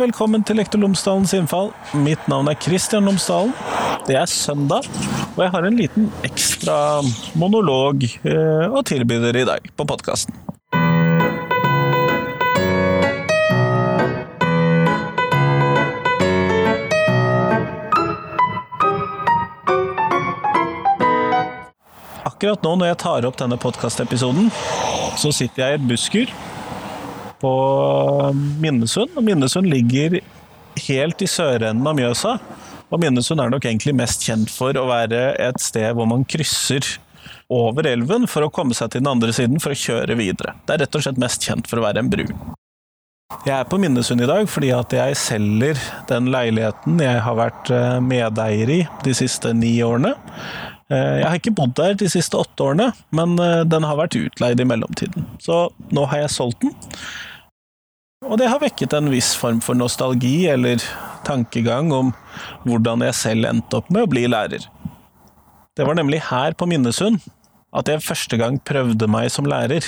velkommen til Lektor Lomsdalens innfall. Mitt navn er Kristian Lomsdalen. Det er søndag, og jeg har en liten ekstra monolog eh, å tilby dere i dag på podkasten. Akkurat nå når jeg tar opp denne podkastepisoden, så sitter jeg i et busskur på Minnesund. Og Minnesund ligger helt i sørenden av Mjøsa. Og Minnesund er nok egentlig mest kjent for å være et sted hvor man krysser over elven for å komme seg til den andre siden for å kjøre videre. Det er rett og slett mest kjent for å være en bru. Jeg er på Minnesund i dag fordi at jeg selger den leiligheten jeg har vært eh, medeier i de siste ni årene. Eh, jeg har ikke bodd der de siste åtte årene, men eh, den har vært utleid i mellomtiden. Så nå har jeg solgt den. Og det har vekket en viss form for nostalgi eller tankegang om hvordan jeg selv endte opp med å bli lærer. Det var nemlig her på Minnesund at jeg første gang prøvde meg som lærer.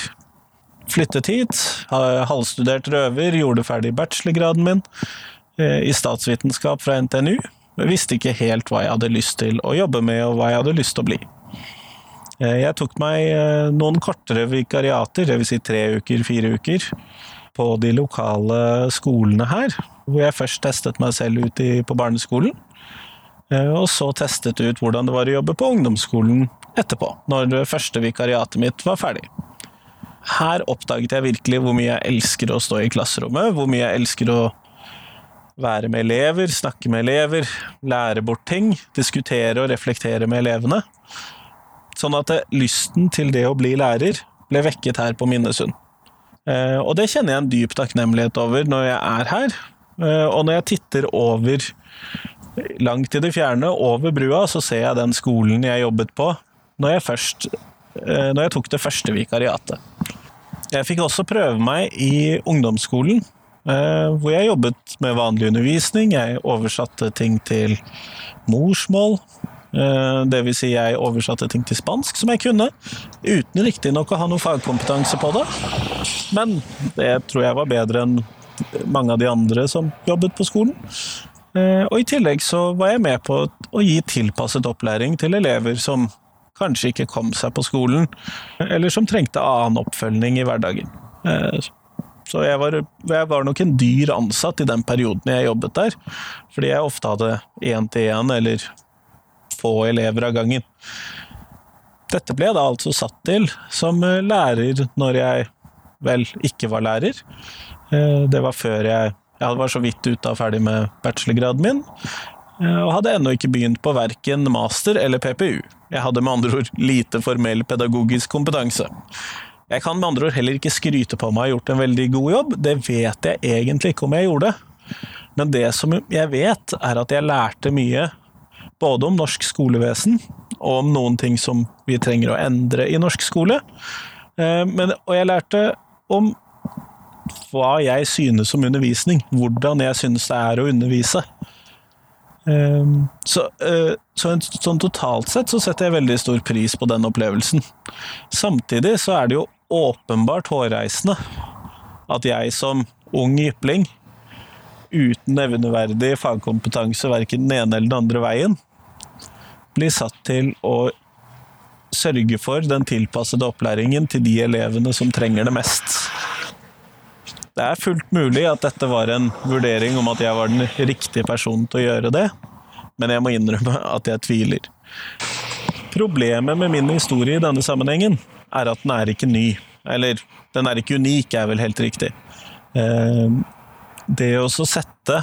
Flyttet hit, halvstudert røver, gjorde ferdig bachelorgraden min eh, i statsvitenskap fra NTNU, men visste ikke helt hva jeg hadde lyst til å jobbe med, og hva jeg hadde lyst til å bli. Eh, jeg tok meg eh, noen kortere vikariater, dvs. Si tre uker, fire uker, på de lokale skolene her, hvor jeg først testet meg selv ut i, på barneskolen, eh, og så testet ut hvordan det var å jobbe på ungdomsskolen etterpå, når det første vikariatet mitt var ferdig. Her oppdaget jeg virkelig hvor mye jeg elsker å stå i klasserommet, hvor mye jeg elsker å være med elever, snakke med elever, lære bort ting, diskutere og reflektere med elevene. Sånn at lysten til det å bli lærer ble vekket her på Minnesund. Eh, og det kjenner jeg en dyp takknemlighet over når jeg er her. Eh, og når jeg titter over langt i det fjerne, over brua, så ser jeg den skolen jeg jobbet på når jeg, først, eh, når jeg tok det første vikariatet. Jeg fikk også prøve meg i ungdomsskolen, hvor jeg jobbet med vanlig undervisning. Jeg oversatte ting til morsmål. Eh, det vil si, jeg oversatte ting til spansk som jeg kunne, uten riktignok å ha noe fagkompetanse på det. Men det tror jeg var bedre enn mange av de andre som jobbet på skolen. Eh, og i tillegg så var jeg med på å gi tilpasset opplæring til elever som kanskje ikke kom seg på skolen, eller som trengte annen oppfølging i hverdagen. Så jeg var, jeg var, nok en dyr ansatt i den perioden jeg jobbet der, fordi jeg ofte hadde én-til-én eller få elever av gangen. Dette ble jeg da altså satt til som eh, lærer når jeg vel ikke var lærer. Eh, det var før jeg Jeg var så vidt ute av ferdig med bachelorgraden min, eh, og hadde ennå ikke begynt på verken master eller PPU. Jeg hadde med andre ord lite formell pedagogisk kompetanse. Jeg kan med andre ord heller ikke skryte på meg å ha gjort en veldig god jobb, det vet jeg egentlig ikke om jeg gjorde. Men det som jeg vet, er at jeg lærte mye både om norsk skolevesen og om noen ting som vi trenger å endre i norsk skole. Eh, men, og jeg lærte om hva jeg synes om undervisning, hvordan jeg synes det er å undervise. Eh, så, eh, så sånn totalt sett så setter jeg veldig stor pris på den opplevelsen. Samtidig så er det jo åpenbart hårreisende at jeg som ung jypling, uten nevneverdig fagkompetanse verken den ene eller den andre veien, blir satt til å sørge for den tilpassede opplæringen til de elevene som trenger det mest. Det er fullt mulig at dette var en vurdering om at jeg var den riktige personen til å gjøre det, men jeg må innrømme at jeg tviler. Problemet med min historie i denne sammenhengen er at den er ikke ny. Eller, den er ikke unik, er vel helt riktig. Eh, det å sette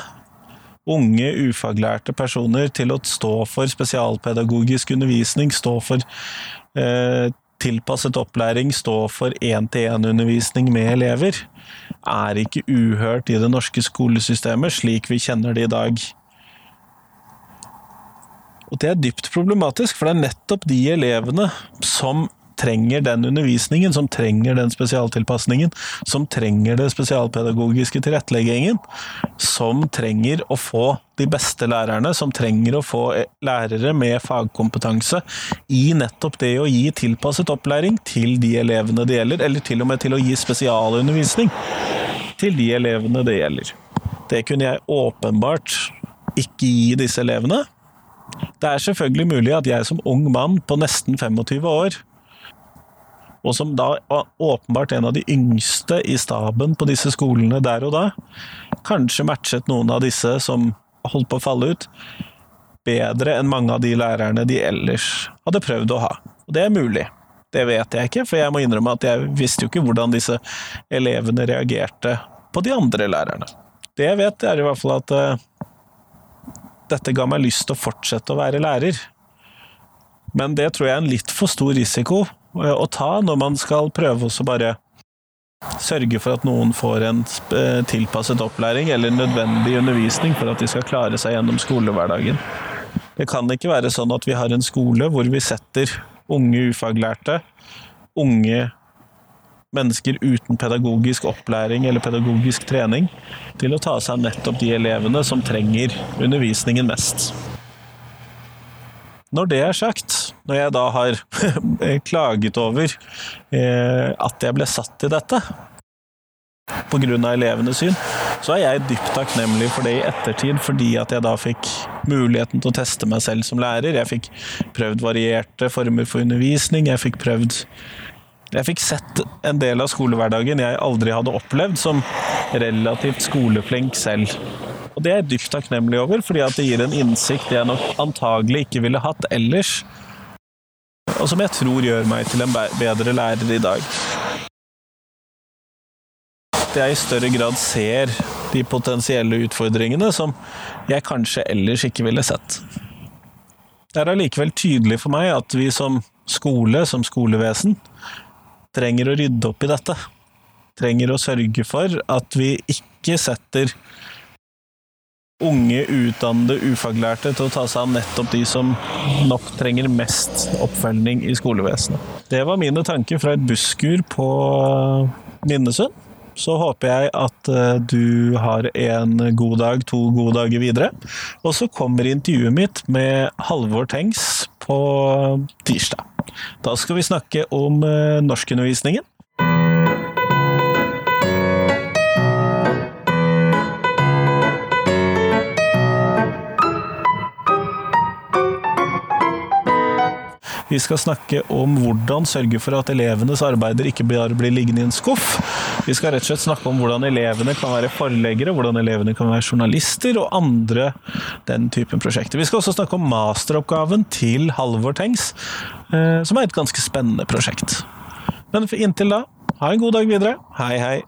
unge, ufaglærte personer til å stå for spesialpedagogisk undervisning, stå for eh, tilpasset opplæring, stå for én-til-én-undervisning med elever, er ikke uhørt i det norske skolesystemet slik vi kjenner det i dag. Og det er dypt problematisk, for det er nettopp de elevene som trenger den undervisningen, som trenger den spesialtilpasningen, som trenger det spesialpedagogiske tilretteleggingen, som trenger å få de beste lærerne, som trenger å få lærere med fagkompetanse i nettopp det å gi tilpasset opplæring til de elevene det gjelder, eller til og med til å gi spesialundervisning til de elevene det gjelder. Det kunne jeg åpenbart ikke gi disse elevene. Det er selvfølgelig mulig at jeg som ung mann på nesten 25 år, og som da var åpenbart en av de yngste i staben på disse skolene der og da, kanskje matchet noen av disse som holdt på å falle ut, bedre enn mange av de lærerne de ellers hadde prøvd å ha. Og det er mulig. Det vet jeg ikke, for jeg må innrømme at jeg visste jo ikke hvordan disse elevene reagerte på de andre lærerne. Det jeg vet, er i hvert fall at uh, dette ga meg lyst til å fortsette å være lærer. Men det tror jeg er en litt for stor risiko å ta når man skal prøve å bare sørge for at noen får en uh, tilpasset opplæring eller nødvendig undervisning for at de skal klare seg gjennom skolehverdagen. Det kan ikke være sånn at vi har en skole hvor vi setter unge ufaglærte, unge mennesker uten pedagogisk opplæring eller pedagogisk trening, til å ta seg av nettopp de elevene som trenger undervisningen mest. Når det er sagt, når jeg da har klaget over eh, at jeg ble satt til dette pga. elevenes syn, så er jeg dypt takknemlig for det i ettertid, fordi at jeg da fikk muligheten til å teste meg selv som lærer. Jeg fikk prøvd varierte former for undervisning. Jeg fikk prøvd Jeg fikk sett en del av skolehverdagen jeg aldri hadde opplevd, som relativt skoleflink selv. Og det er jeg dypt takknemlig over, fordi at det gir en innsikt jeg nok antagelig ikke ville hatt ellers, og som jeg tror gjør meg til en bedre lærer i dag at jeg i større grad ser de potensielle utfordringene som jeg kanskje ellers ikke ville sett. Det er allikevel tydelig for meg at vi som skole, som skolevesen, trenger å rydde opp i dette. Trenger å sørge for at vi ikke setter unge, utdannede, ufaglærte til å ta seg av nettopp de som nok trenger mest oppfølging i skolevesenet. Det var mine tanker fra et busskur på Minnesund så håper jeg at eh, du har en god dag, to gode dager videre. Og så kommer intervjuet mitt med Halvor Tengs på tirsdag. Da skal vi snakke om eh, norskundervisningen. Vi skal snakke om hvordan sørge for at elevenes arbeider ikke bare blir liggende i en skuff. Vi skal rett og slett snakke om hvordan elevene kan være forleggere, hvordan elevene kan være journalister og andre den typen prosjekter. Vi skal også snakke om masteroppgaven til Halvor Tengs, eh, som er et ganske spennende prosjekt. Men inntil da, ha en god dag videre. Hei, hei.